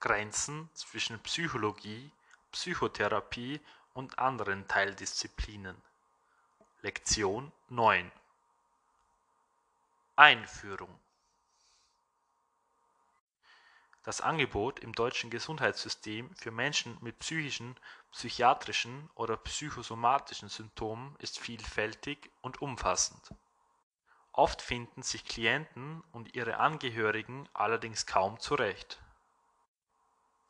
Grenzen zwischen Psychologie, Psychotherapie und anderen Teildisziplinen. Lektion 9 Einführung Das Angebot im deutschen Gesundheitssystem für Menschen mit psychischen, psychiatrischen oder psychosomatischen Symptomen ist vielfältig und umfassend. Oft finden sich Klienten und ihre Angehörigen allerdings kaum zurecht.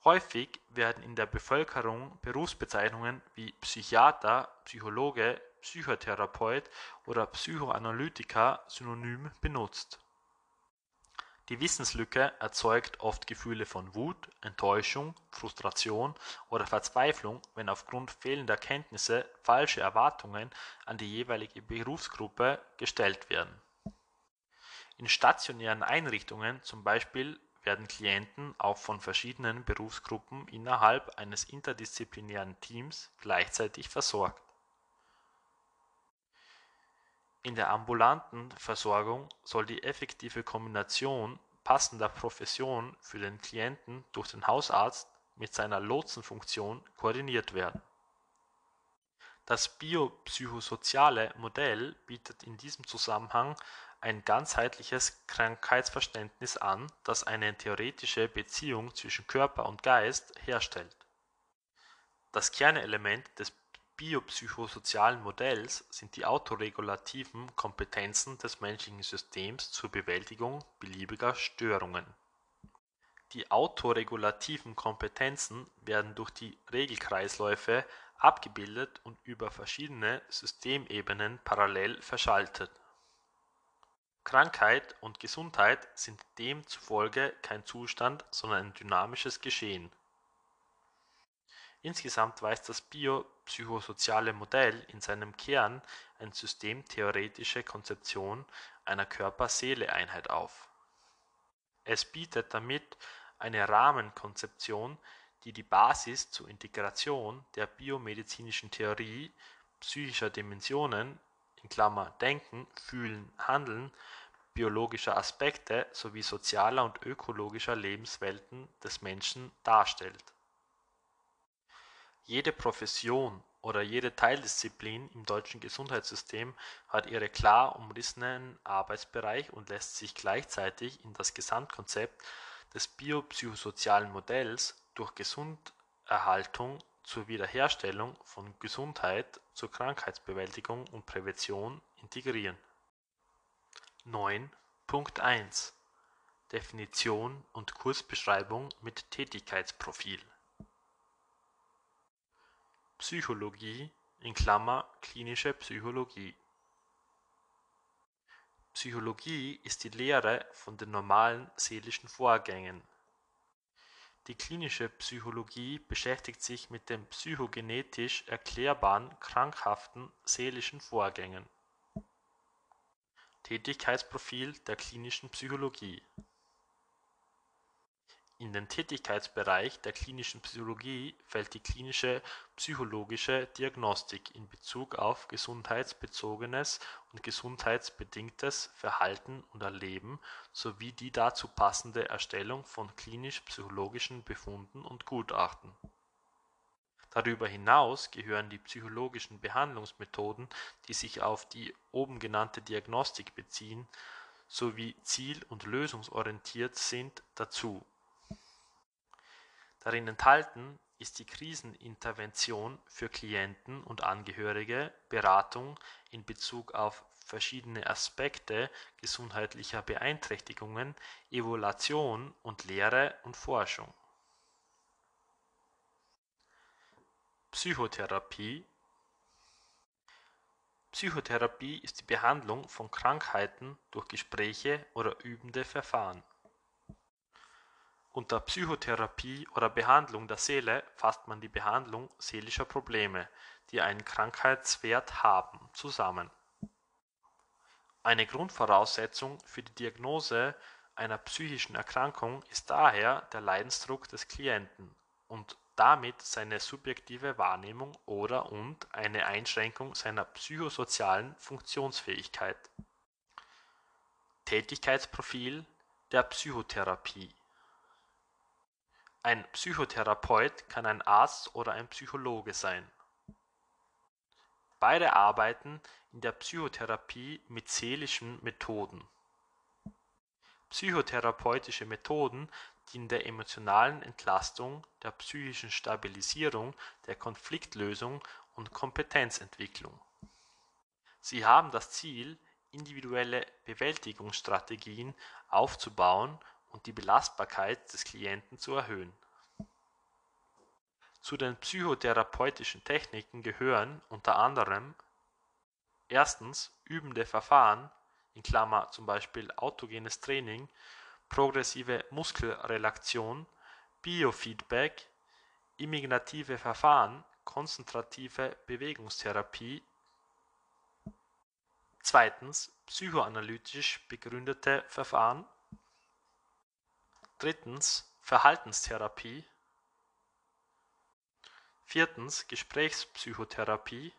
Häufig werden in der Bevölkerung Berufsbezeichnungen wie Psychiater, Psychologe, Psychotherapeut oder Psychoanalytiker synonym benutzt die Wissenslücke erzeugt oft Gefühle von Wut, Enttäuschung, Frustration oder Verzweiflung, wenn aufgrund fehlender Kenntnisse falsche Erwartungen an die jeweilige Berufsgruppe gestellt werden. In stationären Einrichtungen zum Beispiel werden Klienten auch von verschiedenen Berufsgruppen innerhalb eines interdisziplinären Teams gleichzeitig versorgt in der ambulanten Versorgung soll die effektive Kombination passender Professionen für den Klienten durch den Hausarzt mit seiner Lotsenfunktion koordiniert werden. Das biopsychosoziale Modell bietet in diesem Zusammenhang ein ganzheitliches Krankheitsverständnis an, das eine theoretische Beziehung zwischen Körper und Geist herstellt. Das Kernelement des biopsychosozialen Modells sind die autoregulativen Kompetenzen des menschlichen Systems zur Bewältigung beliebiger Störungen. Die autoregulativen Kompetenzen werden durch die Regelkreisläufe abgebildet und über verschiedene Systemebenen parallel verschaltet. Krankheit und Gesundheit sind demzufolge kein Zustand, sondern ein dynamisches Geschehen Insgesamt weist das biopsychosoziale Modell in seinem Kern eine systemtheoretische Konzeption einer Körper-Seele-Einheit auf. Es bietet damit eine Rahmenkonzeption, die die Basis zur Integration der biomedizinischen Theorie psychischer Dimensionen (Denken, Fühlen, Handeln) biologischer Aspekte sowie sozialer und ökologischer Lebenswelten des Menschen darstellt. Jede Profession oder jede Teildisziplin im deutschen Gesundheitssystem hat ihren klar umrissenen Arbeitsbereich und lässt sich gleichzeitig in das Gesamtkonzept des biopsychosozialen Modells durch Gesunderhaltung zur Wiederherstellung von Gesundheit zur Krankheitsbewältigung und Prävention integrieren. 9.1 Definition und Kurzbeschreibung mit Tätigkeitsprofil Psychologie (klinische Psychologie) Psychologie ist die Lehre von den normalen seelischen Vorgängen. Die klinische Psychologie beschäftigt sich mit den psychogenetisch erklärbaren krankhaften seelischen Vorgängen. Tätigkeitsprofil der klinischen Psychologie in den Tätigkeitsbereich der klinischen Psychologie fällt die klinische psychologische Diagnostik in Bezug auf gesundheitsbezogenes und gesundheitsbedingtes Verhalten und Erleben sowie die dazu passende Erstellung von klinisch-psychologischen Befunden und Gutachten. Darüber hinaus gehören die psychologischen Behandlungsmethoden, die sich auf die oben genannte Diagnostik beziehen sowie ziel und lösungsorientiert sind, dazu Darin enthalten ist die Krisenintervention für Klienten und Angehörige, Beratung in Bezug auf verschiedene Aspekte gesundheitlicher Beeinträchtigungen, Evaluation und Lehre und Forschung. Psychotherapie Psychotherapie ist die Behandlung von Krankheiten durch Gespräche oder übende Verfahren unter Psychotherapie oder Behandlung der Seele fasst man die Behandlung seelischer Probleme, die einen Krankheitswert haben, zusammen. Eine Grundvoraussetzung für die Diagnose einer psychischen Erkrankung ist daher der Leidensdruck des Klienten und damit seine subjektive Wahrnehmung oder und eine Einschränkung seiner psychosozialen Funktionsfähigkeit. Tätigkeitsprofil der Psychotherapie Ein Psychotherapeut kann ein Arzt oder ein Psychologe sein. Beide arbeiten in der Psychotherapie mit seelischen Methoden. Psychotherapeutische Methoden dienen der emotionalen Entlastung, der psychischen Stabilisierung, der Konfliktlösung und Kompetenzentwicklung. Sie haben das Ziel, individuelle Bewältigungsstrategien aufzubauen und die Belastbarkeit des Klienten zu erhöhen. Zu den psychotherapeutischen Techniken gehören unter anderem erstens übende Verfahren in Klammer zum Beispiel autogenes Training, progressive Muskelrelaktion, Biofeedback, imaginative Verfahren, konzentrative Bewegungstherapie Zweitens psychoanalytisch begründete Verfahren. Drittens Verhaltenstherapie. Viertens Gesprächspsychotherapie.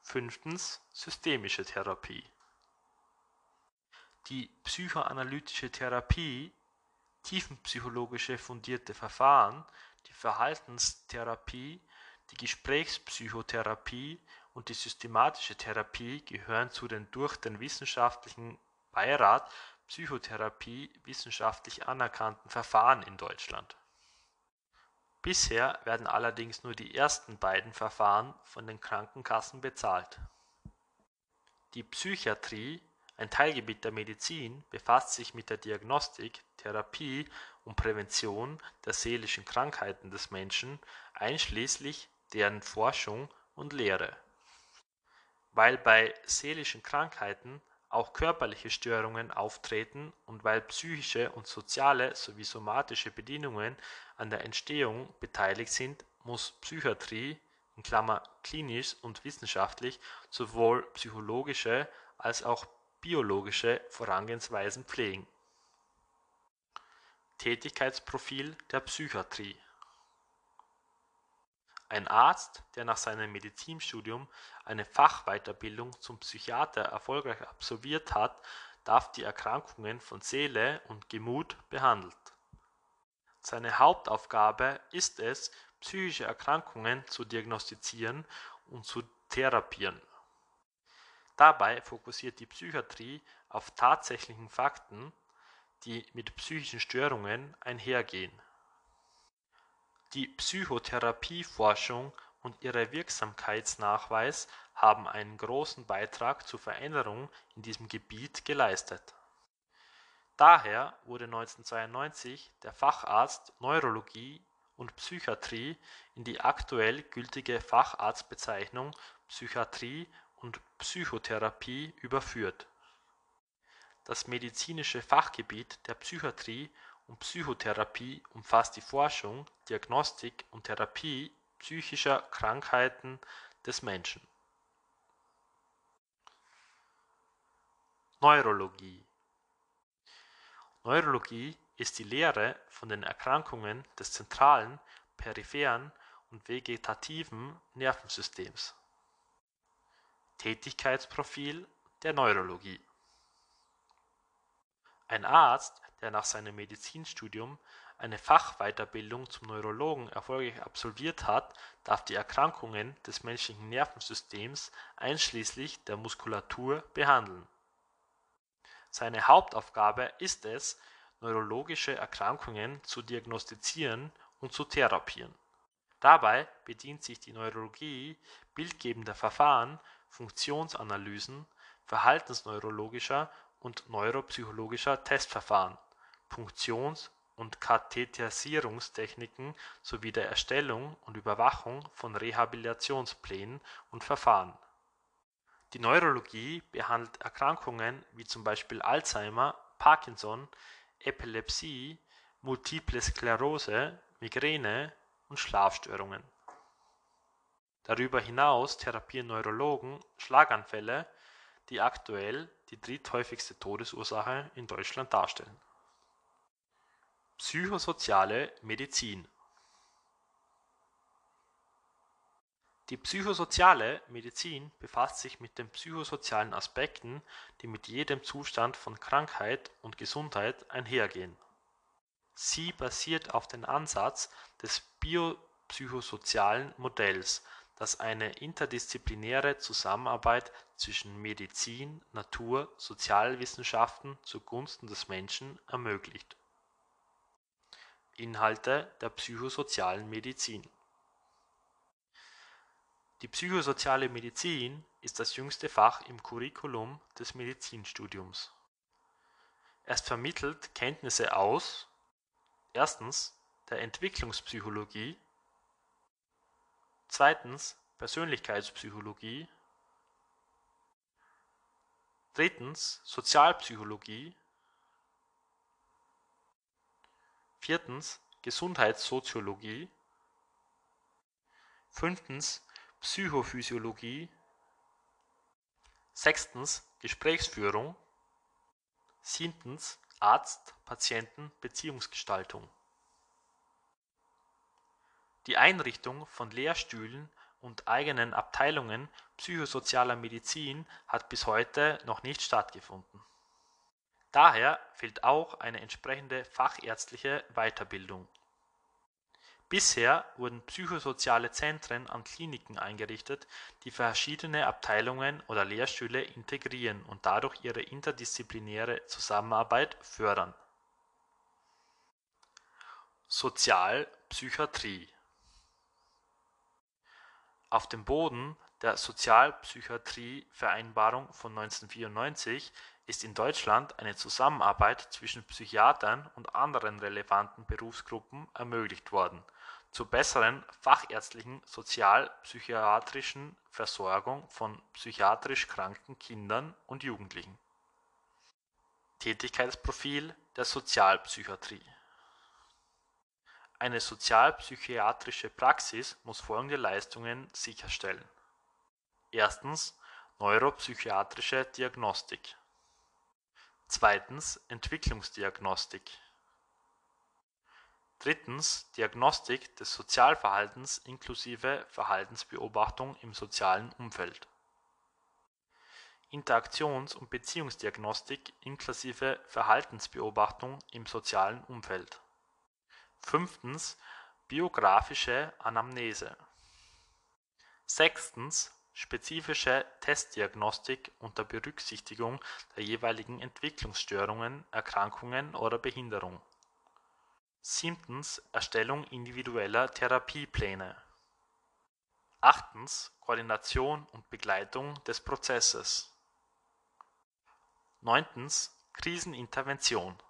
Fünftens systemische Therapie. Die psychoanalytische Therapie, tiefenpsychologische fundierte Verfahren, die Verhaltenstherapie, die Gesprächspsychotherapie und die systematische Therapie gehören zu den durch den Wissenschaftlichen Beirat Psychotherapie wissenschaftlich anerkannten Verfahren in Deutschland. Bisher werden allerdings nur die ersten beiden Verfahren von den Krankenkassen bezahlt. Die Psychiatrie, ein Teilgebiet der Medizin, befasst sich mit der Diagnostik, Therapie und Prävention der seelischen Krankheiten des Menschen, einschließlich deren Forschung und Lehre weil bei seelischen Krankheiten auch körperliche Störungen auftreten und weil psychische und soziale sowie somatische Bedingungen an der Entstehung beteiligt sind, muss Psychiatrie in Klammer (klinisch und wissenschaftlich) sowohl psychologische als auch biologische Vorgehensweisen pflegen. Tätigkeitsprofil der Psychiatrie ein Arzt, der nach seinem Medizinstudium eine Fachweiterbildung zum Psychiater erfolgreich absolviert hat, darf die Erkrankungen von Seele und Gemut behandeln. Seine Hauptaufgabe ist es, psychische Erkrankungen zu diagnostizieren und zu therapieren. Dabei fokussiert die Psychiatrie auf tatsächlichen Fakten, die mit psychischen Störungen einhergehen die Psychotherapieforschung und ihr Wirksamkeitsnachweis haben einen großen Beitrag zur Veränderung in diesem Gebiet geleistet. Daher wurde 1992 der Facharzt Neurologie und Psychiatrie in die aktuell gültige Facharztbezeichnung Psychiatrie und Psychotherapie überführt. Das medizinische Fachgebiet der Psychiatrie und Psychotherapie umfasst die Forschung, Diagnostik und Therapie psychischer Krankheiten des Menschen. Neurologie Neurologie ist die Lehre von den Erkrankungen des zentralen, peripheren und vegetativen Nervensystems. Tätigkeitsprofil der Neurologie Ein Arzt der nach seinem Medizinstudium eine Fachweiterbildung zum Neurologen erfolgreich absolviert hat, darf die Erkrankungen des menschlichen Nervensystems einschließlich der Muskulatur behandeln. Seine Hauptaufgabe ist es, neurologische Erkrankungen zu diagnostizieren und zu therapieren. Dabei bedient sich die Neurologie bildgebender Verfahren, Funktionsanalysen, verhaltensneurologischer und neuropsychologischer Testverfahren Punktions und Katheterisierungstechniken sowie der Erstellung und Überwachung von Rehabilitationsplänen und Verfahren. Die Neurologie behandelt Erkrankungen wie zum Beispiel Alzheimer, Parkinson, Epilepsie, Multiple Sklerose, Migräne und Schlafstörungen. Darüber hinaus therapieren Neurologen Schlaganfälle, die aktuell die dritthäufigste Todesursache in Deutschland darstellen Psychosoziale Medizin Die psychosoziale Medizin befasst sich mit den psychosozialen Aspekten, die mit jedem Zustand von Krankheit und Gesundheit einhergehen. Sie basiert auf dem Ansatz des biopsychosozialen Modells, das eine interdisziplinäre Zusammenarbeit zwischen Medizin, Natur, Sozialwissenschaften zugunsten des Menschen ermöglicht. Inhalte der psychosozialen Medizin Die psychosoziale Medizin ist das jüngste Fach im Curriculum des Medizinstudiums. Es vermittelt Kenntnisse aus erstens der Entwicklungspsychologie, zweitens Persönlichkeitspsychologie, drittens Sozialpsychologie, viertens Gesundheitssoziologie, fünftens Psychophysiologie, sechstens Gesprächsführung, siebtens Arzt-Patienten-Beziehungsgestaltung. Die Einrichtung von Lehrstühlen und eigenen Abteilungen psychosozialer Medizin hat bis heute noch nicht stattgefunden. Daher fehlt auch eine entsprechende fachärztliche Weiterbildung. Bisher wurden psychosoziale Zentren an Kliniken eingerichtet, die verschiedene Abteilungen oder Lehrstühle integrieren und dadurch ihre interdisziplinäre Zusammenarbeit fördern. Sozialpsychiatrie Auf dem Boden der Sozialpsychiatrie-Vereinbarung von 1994 ist in Deutschland eine Zusammenarbeit zwischen Psychiatern und anderen relevanten Berufsgruppen ermöglicht worden zur besseren fachärztlichen sozialpsychiatrischen Versorgung von psychiatrisch kranken Kindern und Jugendlichen. Tätigkeitsprofil der Sozialpsychiatrie. Eine sozialpsychiatrische Praxis muss folgende Leistungen sicherstellen: Erstens neuropsychiatrische Diagnostik Zweitens Entwicklungsdiagnostik Drittens Diagnostik des Sozialverhaltens inklusive Verhaltensbeobachtung im sozialen Umfeld. Interaktions und Beziehungsdiagnostik inklusive Verhaltensbeobachtung im sozialen Umfeld. Fünftens Biographische Anamnese. Sechstens Spezifische Testdiagnostik unter Berücksichtigung der jeweiligen Entwicklungsstörungen, Erkrankungen oder Behinderung Erstellung individueller Therapiepläne. Koordination und Begleitung des Prozesses. Krisenintervention.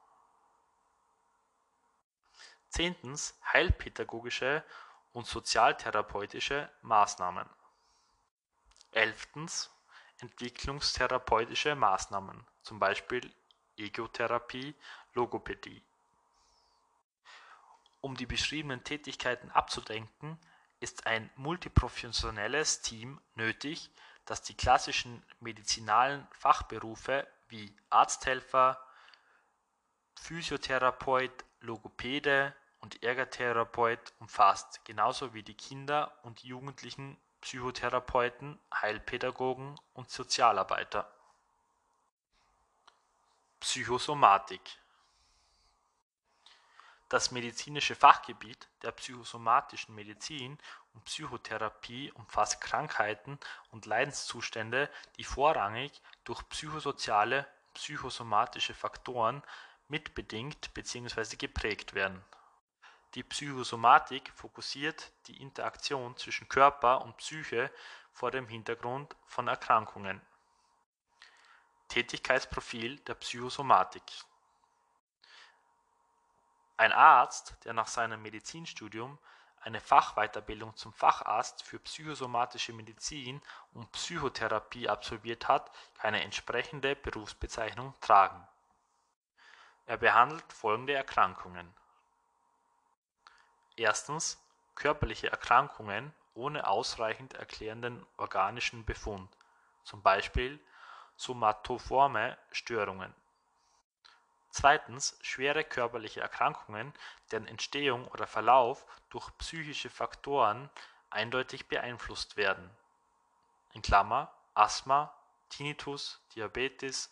Heilpädagogische und sozialtherapeutische Maßnahmen. Elftens Entwicklungstherapeutische Maßnahmen, zum Beispiel Egotherapie, Logopädie. Um die beschriebenen Tätigkeiten abzudenken, ist ein multiprofessionelles Team nötig, das die klassischen medizinalen Fachberufe wie Arzthelfer, Physiotherapeut, Logopäde und Ergotherapeut umfasst, genauso wie die Kinder und Jugendlichen Psychotherapeuten, Heilpädagogen und Sozialarbeiter. Psychosomatik das medizinische Fachgebiet der psychosomatischen Medizin und Psychotherapie umfasst Krankheiten und Leidenszustände, die vorrangig durch psychosoziale psychosomatische Faktoren mitbedingt bzw. geprägt werden. Die Psychosomatik fokussiert die Interaktion zwischen Körper und Psyche vor dem Hintergrund von Erkrankungen. Tätigkeitsprofil der Psychosomatik ein Arzt, der nach seinem Medizinstudium eine Fachweiterbildung zum Facharzt für psychosomatische Medizin und Psychotherapie absolviert hat, kann eine entsprechende Berufsbezeichnung tragen. Er behandelt folgende Erkrankungen: Erstens körperliche Erkrankungen ohne ausreichend erklärenden organischen Befund, zum Beispiel somatoforme Störungen Zweitens schwere körperliche Erkrankungen, deren Entstehung oder Verlauf durch psychische Faktoren eindeutig beeinflusst werden (Asthma, Tinnitus, Diabetes,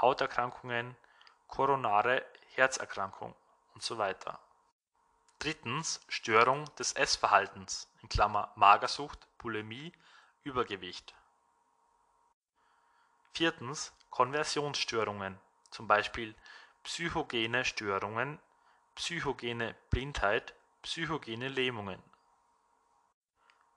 Hauterkrankungen, koronare Herzerkrankung weiter. Drittens Störung des Essverhaltens in Klammer Magersucht, Bulimie, Übergewicht. Viertens Konversionsstörungen, zum Beispiel psychogene Störungen, psychogene Blindheit, psychogene Lähmungen.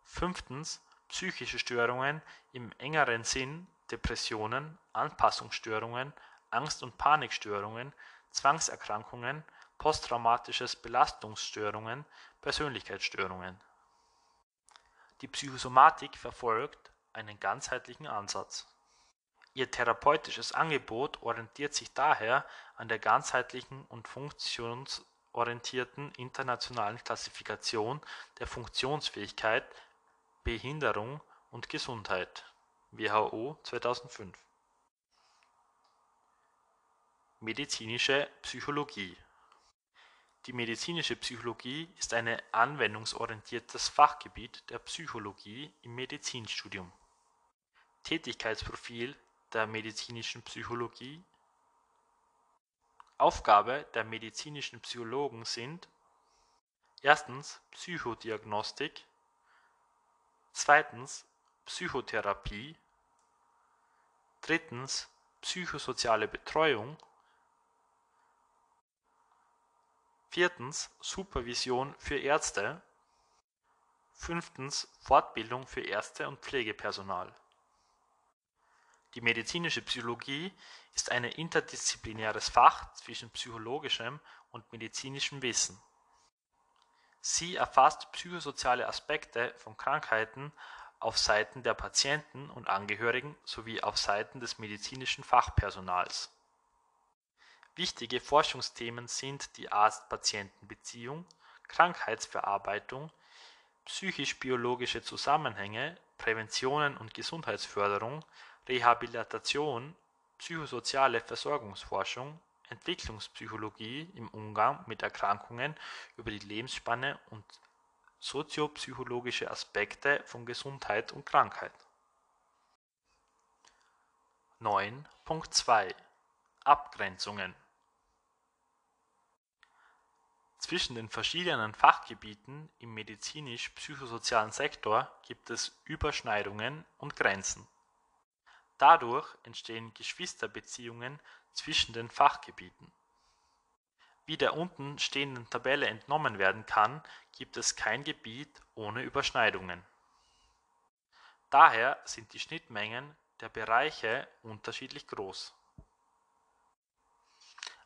Fünftens psychische Störungen im engeren Sinn Depressionen, Anpassungsstörungen, Angst- und Panikstörungen, Zwangserkrankungen, posttraumatisches Belastungsstörungen, Persönlichkeitsstörungen. Die Psychosomatik verfolgt einen ganzheitlichen Ansatz. Ihr therapeutisches Angebot orientiert sich daher an der ganzheitlichen und funktionsorientierten internationalen Klassifikation der Funktionsfähigkeit, Behinderung und Gesundheit (WHO 2005). Medizinische Psychologie Die medizinische Psychologie ist ein anwendungsorientiertes Fachgebiet der Psychologie im Medizinstudium. Tätigkeitsprofil der medizinischen Psychologie. Aufgabe der medizinischen Psychologen sind erstens Psychodiagnostik. Zweitens Psychotherapie. Drittens psychosoziale Betreuung viertens Supervision für Ärzte fünftens Fortbildung für Ärzte und Pflegepersonal die medizinische Psychologie ist ein interdisziplinäres Fach zwischen psychologischem und medizinischem Wissen. Sie erfasst psychosoziale Aspekte von Krankheiten auf Seiten der Patienten und Angehörigen sowie auf Seiten des medizinischen Fachpersonals. Wichtige Forschungsthemen sind die Arzt-Patienten-Beziehung, Krankheitsverarbeitung, psychisch-biologische Zusammenhänge, Prävention und Gesundheitsförderung Rehabilitation, psychosoziale Versorgungsforschung, Entwicklungspsychologie im Umgang mit Erkrankungen über die Lebensspanne und soziopsychologische Aspekte von Gesundheit und Krankheit. 9.2 Abgrenzungen Zwischen den verschiedenen Fachgebieten im medizinisch-psychosozialen Sektor gibt es Überschneidungen und Grenzen Dadurch entstehen Geschwisterbeziehungen zwischen den Fachgebieten. Wie der unten stehenden Tabelle entnommen werden kann, gibt es kein Gebiet ohne Überschneidungen. Daher sind die Schnittmengen der Bereiche unterschiedlich groß.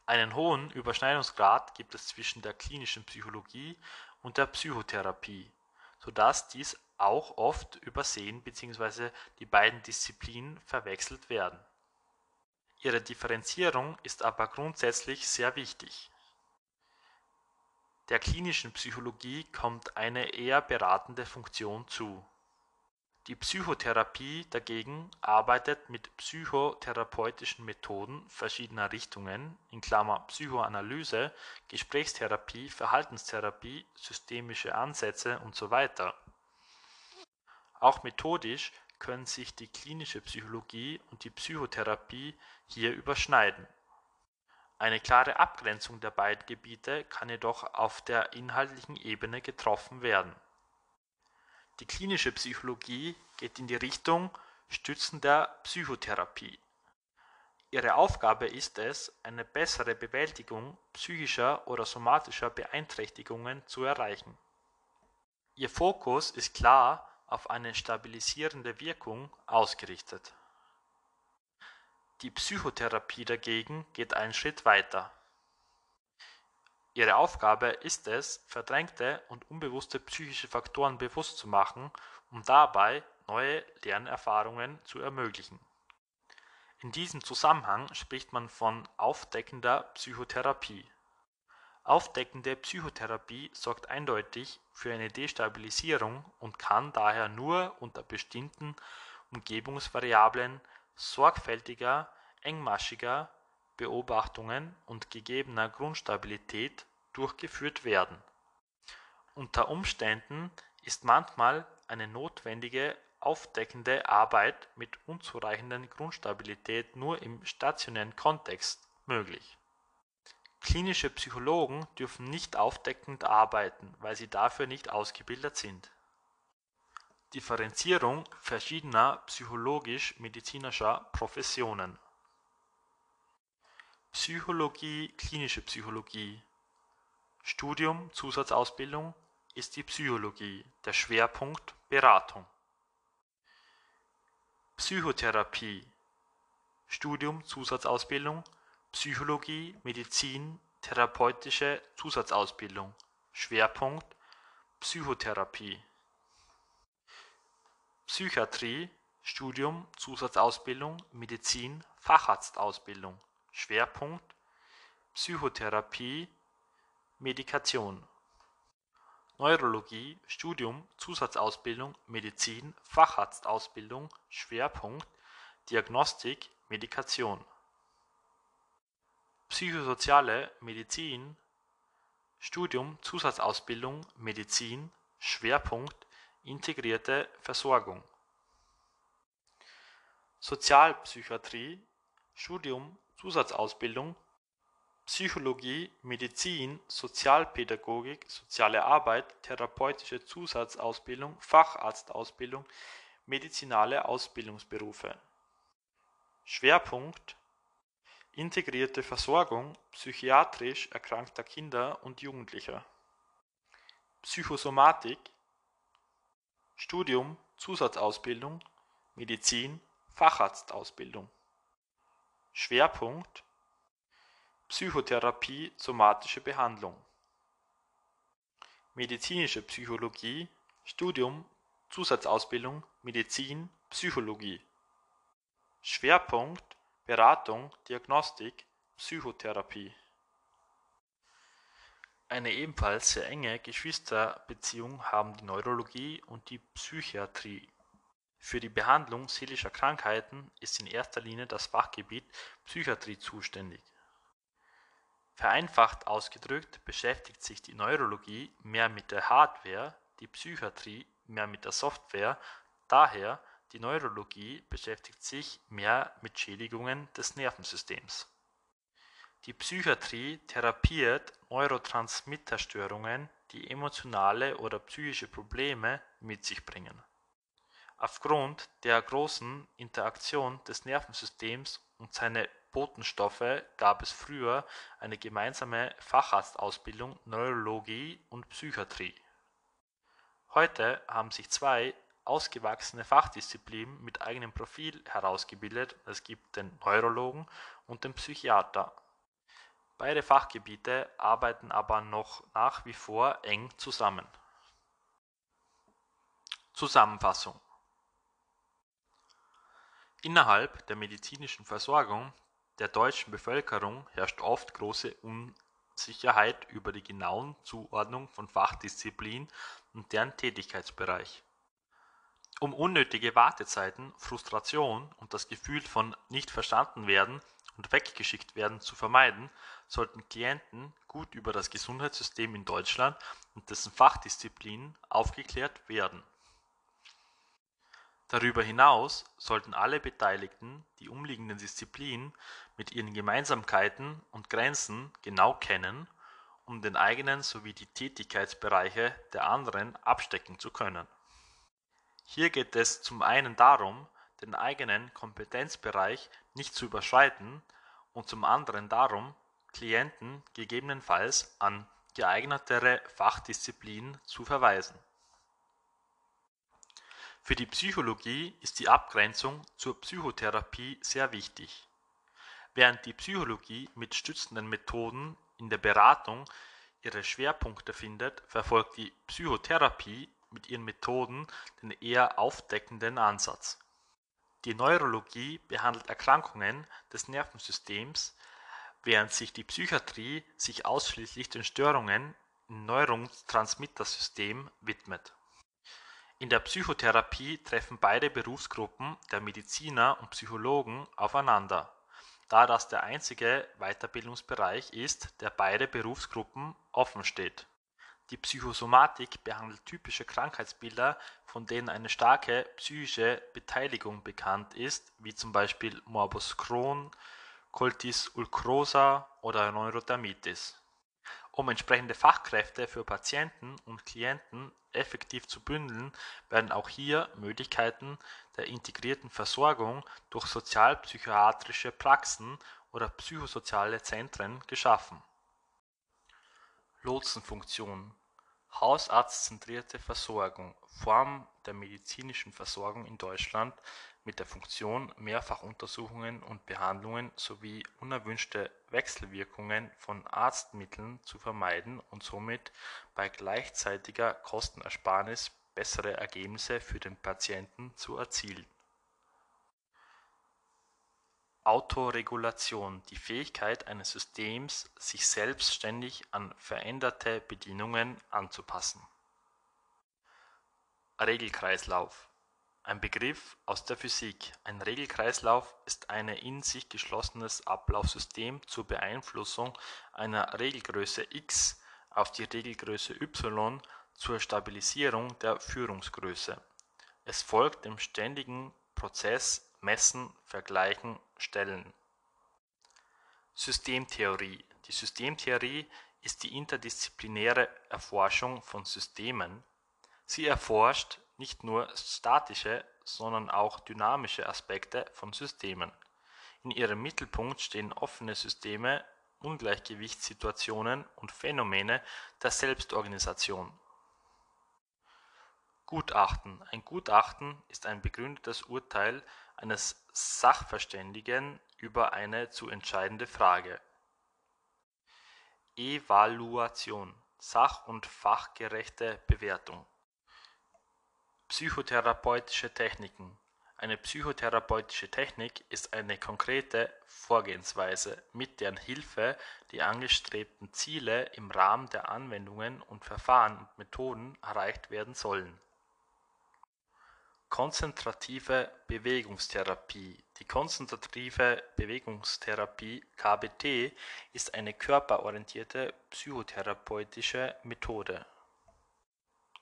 Einen hohen Überschneidungsgrad gibt es zwischen der klinischen Psychologie und der Psychotherapie, so dass dies auch oft übersehen bzw. die beiden Disziplinen verwechselt werden. Ihre Differenzierung ist aber grundsätzlich sehr wichtig. Der klinischen Psychologie kommt eine eher beratende Funktion zu. Die Psychotherapie dagegen arbeitet mit psychotherapeutischen Methoden verschiedener Richtungen in Klammer (Psychoanalyse, Gesprächstherapie, Verhaltenstherapie, systemische Ansätze usw. Auch methodisch können sich die klinische Psychologie und die Psychotherapie hier überschneiden. Eine klare Abgrenzung der beiden Gebiete kann jedoch auf der inhaltlichen Ebene getroffen werden. Die klinische Psychologie geht in die Richtung Stützen der Psychotherapie. Ihre Aufgabe ist es, eine bessere Bewältigung psychischer oder somatischer Beeinträchtigungen zu erreichen. Ihr Fokus ist klar auf eine stabilisierende Wirkung ausgerichtet. Die Psychotherapie dagegen geht einen Schritt weiter. Ihre Aufgabe ist es, verdrängte und unbewusste psychische Faktoren bewusst zu machen, um dabei neue Lernerfahrungen zu ermöglichen. In diesem Zusammenhang spricht man von aufdeckender Psychotherapie Aufdeckende Psychotherapie sorgt eindeutig für eine Destabilisierung und kann daher nur unter bestimmten Umgebungsvariablen sorgfältiger, engmaschiger Beobachtungen und gegebener Grundstabilität durchgeführt werden. Unter Umständen ist manchmal eine notwendige aufdeckende Arbeit mit unzureichender Grundstabilität nur im stationären Kontext möglich Klinische Psychologen dürfen nicht aufdeckend arbeiten, weil sie dafür nicht ausgebildet sind. Differenzierung verschiedener psychologisch-medizinischer Professionen Psychologie Klinische Psychologie Studium Zusatzausbildung ist die Psychologie, der Schwerpunkt Beratung. Psychotherapie Studium Zusatzausbildung Psychologie, Medizin, therapeutische Zusatzausbildung. Schwerpunkt Psychotherapie. Psychiatrie Studium Zusatzausbildung Medizin Facharztausbildung. Schwerpunkt Psychotherapie Medikation. Neurologie Studium Zusatzausbildung Medizin Facharztausbildung Schwerpunkt Diagnostik Medikation. Psychosoziale Medizin Studium Zusatzausbildung Medizin Schwerpunkt Integrierte Versorgung. Sozialpsychiatrie Studium Zusatzausbildung Psychologie, Medizin, Sozialpädagogik, Soziale Arbeit, therapeutische Zusatzausbildung, Facharztausbildung, medizinale Ausbildungsberufe. Schwerpunkt Integrierte Versorgung psychiatrisch erkrankter Kinder und Jugendlicher. Psychosomatik Studium, Zusatzausbildung, Medizin, Facharztausbildung. Schwerpunkt Psychotherapie, somatische Behandlung. Medizinische Psychologie Studium, Zusatzausbildung, Medizin, Psychologie. Schwerpunkt Beratung, Diagnostik, Psychotherapie. Eine ebenfalls sehr enge Geschwisterbeziehung haben die Neurologie und die Psychiatrie. Für die Behandlung seelischer Krankheiten ist in erster Linie das Fachgebiet Psychiatrie zuständig. Vereinfacht ausgedrückt beschäftigt sich die Neurologie mehr mit der Hardware, die Psychiatrie mehr mit der Software, daher die Neurologie beschäftigt sich mehr mit Schädigungen des Nervensystems. Die Psychiatrie therapiert Neurotransmitterstörungen, die emotionale oder psychische Probleme mit sich bringen. Aufgrund der großen Interaktion des Nervensystems und seiner Botenstoffe gab es früher eine gemeinsame Facharztausbildung Neurologie und Psychiatrie. Heute haben sich zwei ausgewachsene Fachdisziplinen mit eigenem Profil herausgebildet, es gibt den Neurologen und den Psychiater. Beide Fachgebiete arbeiten aber noch nach wie vor eng zusammen. Zusammenfassung Innerhalb der medizinischen Versorgung der deutschen Bevölkerung herrscht oft große Unsicherheit über die genauen Zuordnung von Fachdisziplinen und deren Tätigkeitsbereich. Um unnötige Wartezeiten, Frustration und das Gefühl von nicht verstanden werden und weggeschickt werden zu vermeiden, sollten Klienten gut über das Gesundheitssystem in Deutschland und dessen Fachdisziplinen aufgeklärt werden. Darüber hinaus sollten alle Beteiligten die umliegenden Disziplinen mit ihren Gemeinsamkeiten und Grenzen genau kennen, um den eigenen sowie die Tätigkeitsbereiche der anderen abstecken zu können. Hier geht es zum einen darum, den eigenen Kompetenzbereich nicht zu überschreiten und zum anderen darum, Klienten gegebenenfalls an geeignetere Fachdisziplinen zu verweisen. Für die Psychologie ist die Abgrenzung zur Psychotherapie sehr wichtig Während die Psychologie mit stützenden Methoden in der Beratung ihre Schwerpunkte findet, verfolgt die Psychotherapie mit ihren Methoden den eher aufdeckenden Ansatz. Die Neurologie behandelt Erkrankungen des Nervensystems, während sich die Psychiatrie sich ausschließlich den Störungen im Neurotransmittersystem widmet. In der Psychotherapie treffen beide Berufsgruppen der Mediziner und Psychologen aufeinander da das der einzige Weiterbildungsbereich ist, der beide Berufsgruppen offen steht. Die Psychosomatik behandelt typische Krankheitsbilder, von denen eine starke psychische Beteiligung bekannt ist, wie zum Beispiel Morbus Crohn, Colitis ulcerosa oder Neurodermitis. Um entsprechende Fachkräfte für Patienten und Klienten effektiv zu bündeln, werden auch hier Möglichkeiten der integrierten Versorgung durch sozialpsychiatrische Praxen oder psychosoziale Zentren geschaffen. Lotsenfunktion Hausarztzentrierte Versorgung Form der medizinischen Versorgung in Deutschland mit der Funktion, Mehrfachuntersuchungen und Behandlungen sowie unerwünschte Wechselwirkungen von Arztmitteln zu vermeiden und somit bei gleichzeitiger Kostenersparnis bessere Ergebnisse für den Patienten zu erzielen. Autoregulation die Fähigkeit eines Systems, sich selbstständig an veränderte Bedingungen anzupassen. Regelkreislauf ein Begriff aus der Physik. Ein Regelkreislauf ist ein in sich geschlossenes Ablaufsystem zur Beeinflussung einer Regelgröße x auf die Regelgröße y zur Stabilisierung der Führungsgröße. Es folgt dem ständigen Prozess Messen, Vergleichen, Stellen. Systemtheorie Die Systemtheorie ist die interdisziplinäre Erforschung von Systemen. Sie erforscht nicht nur statische, sondern auch dynamische Aspekte von Systemen. In ihrem Mittelpunkt stehen offene Systeme, Ungleichgewichtssituationen und Phänomene der Selbstorganisation. Gutachten Ein Gutachten ist ein begründetes Urteil eines Sachverständigen über eine zu entscheidende Frage. Evaluation Sach- und fachgerechte Bewertung Psychotherapeutische Techniken. Eine psychotherapeutische Technik ist eine konkrete Vorgehensweise, mit deren Hilfe die angestrebten Ziele im Rahmen der Anwendungen und Verfahren und Methoden erreicht werden sollen. Konzentrative Bewegungstherapie. Die konzentrative Bewegungstherapie (KBT) ist eine körperorientierte psychotherapeutische Methode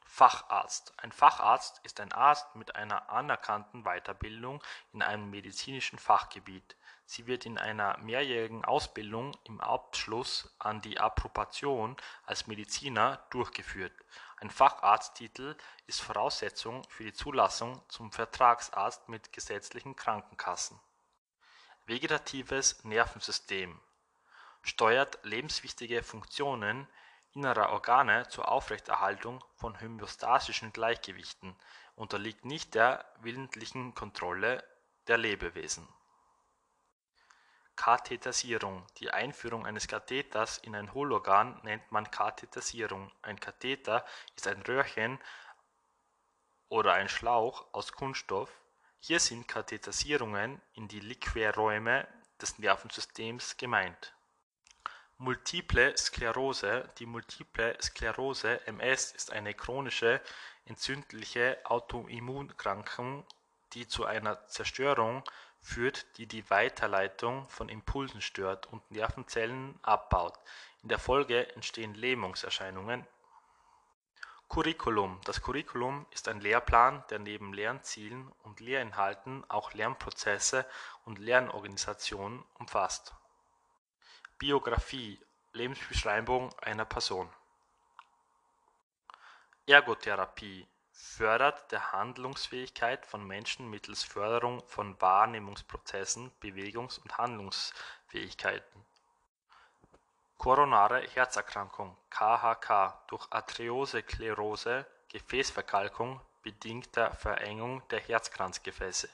Facharzt: Ein Facharzt ist ein Arzt mit einer anerkannten Weiterbildung in einem medizinischen Fachgebiet. Sie wird in einer mehrjährigen Ausbildung im Abschluss an die Approbation als Mediziner durchgeführt. Ein Facharzttitel ist Voraussetzung für die Zulassung zum Vertragsarzt mit gesetzlichen Krankenkassen. Vegetatives Nervensystem steuert lebenswichtige Funktionen innerer Organe zur Aufrechterhaltung von homöostatischen Gleichgewichten, unterliegt nicht der willentlichen Kontrolle der Lebewesen. Katheterisierung Die Einführung eines Katheters in ein Hohlorgan nennt man Katheterisierung. Ein Katheter ist ein Röhrchen oder ein Schlauch aus Kunststoff. Hier sind Katheterisierungen in die Liquorräume des Nervensystems gemeint Multiple Sklerose Die Multiple Sklerose (MS) ist eine chronische entzündliche Autoimmunerkrankung, die zu einer Zerstörung führt, die die Weiterleitung von Impulsen stört und Nervenzellen abbaut. In der Folge entstehen Lähmungserscheinungen. Curriculum Das Curriculum ist ein Lehrplan, der neben Lernzielen und Lehrinhalten auch Lernprozesse und Lernorganisationen umfasst Biografie (Lebensbeschreibung einer Person) Ergotherapie fördert der Handlungsfähigkeit von Menschen mittels Förderung von Wahrnehmungsprozessen, Bewegungs und Handlungsfähigkeiten. Koronare Herzerkrankung (KHK) durch Arteriosklerose (Gefäßverkalkung bedingter Verengung der Herzkranzgefäße)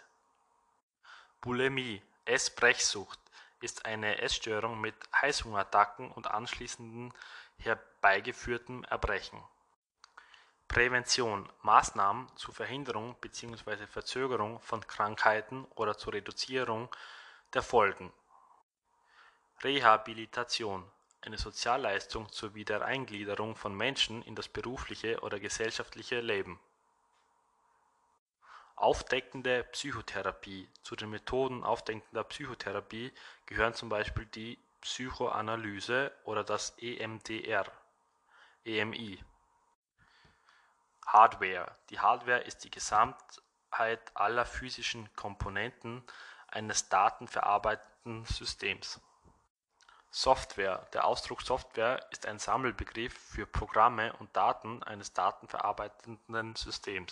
Bulimie Essbrechsucht ist eine Essstörung mit Heißhungerattacken und anschließendem herbeigeführtem Erbrechen. Prävention Maßnahmen zur Verhinderung bzw. Verzögerung von Krankheiten oder zur Reduzierung der Folgen. Rehabilitation eine Sozialleistung zur Wiedereingliederung von Menschen in das berufliche oder gesellschaftliche Leben Aufdeckende Psychotherapie Zu den Methoden aufdeckender Psychotherapie gehören zum Beispiel die Psychoanalyse oder das EMDR (EMI). Hardware Die Hardware ist die Gesamtheit aller physischen Komponenten eines datenverarbeitenden Systems. Software Der Ausdruck Software ist ein Sammelbegriff für Programme und Daten eines datenverarbeitenden Systems